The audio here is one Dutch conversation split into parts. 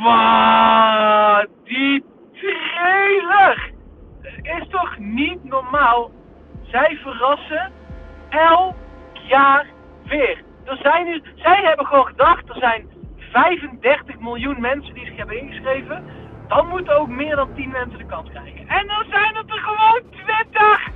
Wat? Die trailer! Is toch niet normaal? Zij verrassen elk jaar weer. Er zijn nu, zij hebben gewoon gedacht, er zijn 35 miljoen mensen die zich hebben ingeschreven. Dan moeten ook meer dan 10 mensen de kans krijgen. En dan zijn het er gewoon 20!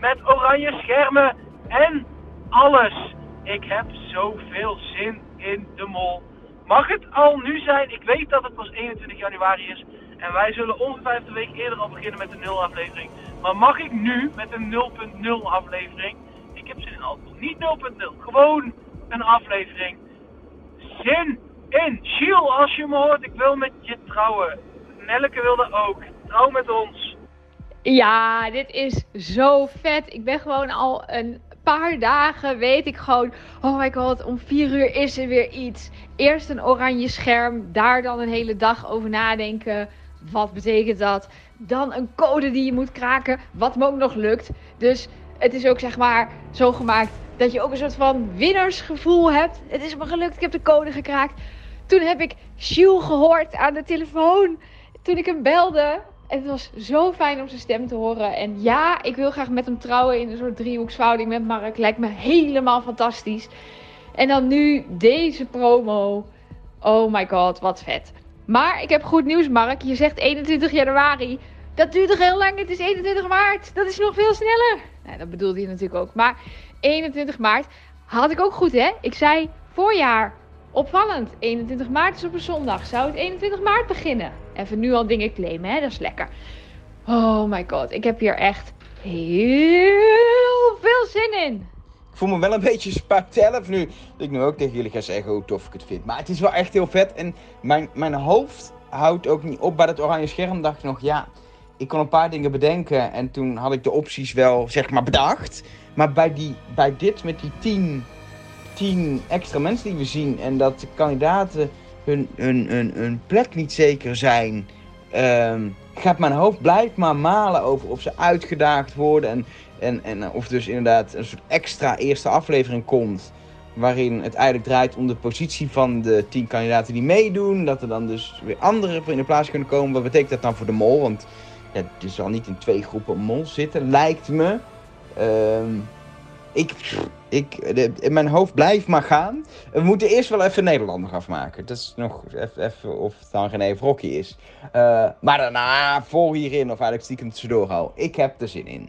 Met oranje schermen en alles. Ik heb zoveel zin in de mol. Mag het al nu zijn? Ik weet dat het pas 21 januari is. En wij zullen ongeveer een week eerder al beginnen met de 0 aflevering. Maar mag ik nu met een 0.0 aflevering? Ik heb zin in alcohol. Niet 0.0. Gewoon een aflevering. Zin in. Giel, als je me hoort, ik wil met je trouwen. Nelke wilde ook. Trouw met ons. Ja, dit is zo vet. Ik ben gewoon al een paar dagen, weet ik gewoon. Oh my god, om vier uur is er weer iets. Eerst een oranje scherm, daar dan een hele dag over nadenken. Wat betekent dat? Dan een code die je moet kraken, wat me ook nog lukt. Dus het is ook zeg maar zo gemaakt dat je ook een soort van winnaarsgevoel hebt. Het is me gelukt, ik heb de code gekraakt. Toen heb ik Jules gehoord aan de telefoon. Toen ik hem belde. Het was zo fijn om zijn stem te horen. En ja, ik wil graag met hem trouwen in een soort driehoeksvouding met Mark. Lijkt me helemaal fantastisch. En dan nu deze promo. Oh my god, wat vet. Maar ik heb goed nieuws, Mark. Je zegt 21 januari. Dat duurt toch heel lang? Het is 21 maart. Dat is nog veel sneller. Nou, dat bedoelde hij natuurlijk ook. Maar 21 maart had ik ook goed, hè? Ik zei voorjaar. Opvallend. 21 maart is op een zondag. Zou het 21 maart beginnen? Even nu al dingen claimen, hè? Dat is lekker. Oh my god. Ik heb hier echt heel veel zin in. Ik voel me wel een beetje spuit 11 nu. Dat ik nu ook tegen jullie ga zeggen hoe tof ik het vind. Maar het is wel echt heel vet. En mijn, mijn hoofd houdt ook niet op bij het oranje scherm. Dacht ik nog, ja, ik kon een paar dingen bedenken. En toen had ik de opties wel, zeg maar, bedacht. Maar bij, die, bij dit met die 10 tien extra mensen die we zien en dat de kandidaten hun, hun, hun, hun plek niet zeker zijn, ehm, gaat mijn hoofd blijft maar malen over of ze uitgedaagd worden en, en, en of dus inderdaad een soort extra eerste aflevering komt. Waarin het eigenlijk draait om de positie van de tien kandidaten die meedoen. Dat er dan dus weer anderen in de plaats kunnen komen. Wat betekent dat dan voor de mol? Want ja, je zal niet in twee groepen mol zitten, lijkt me. Ehm, ik, ik, de, mijn hoofd blijft maar gaan. We moeten eerst wel even Nederland nog afmaken. Dat is nog even of het dan geen Vrokkie is. Uh, maar daarna, vol hierin, of eigenlijk stiekem tussendoor al. Ik heb er zin in.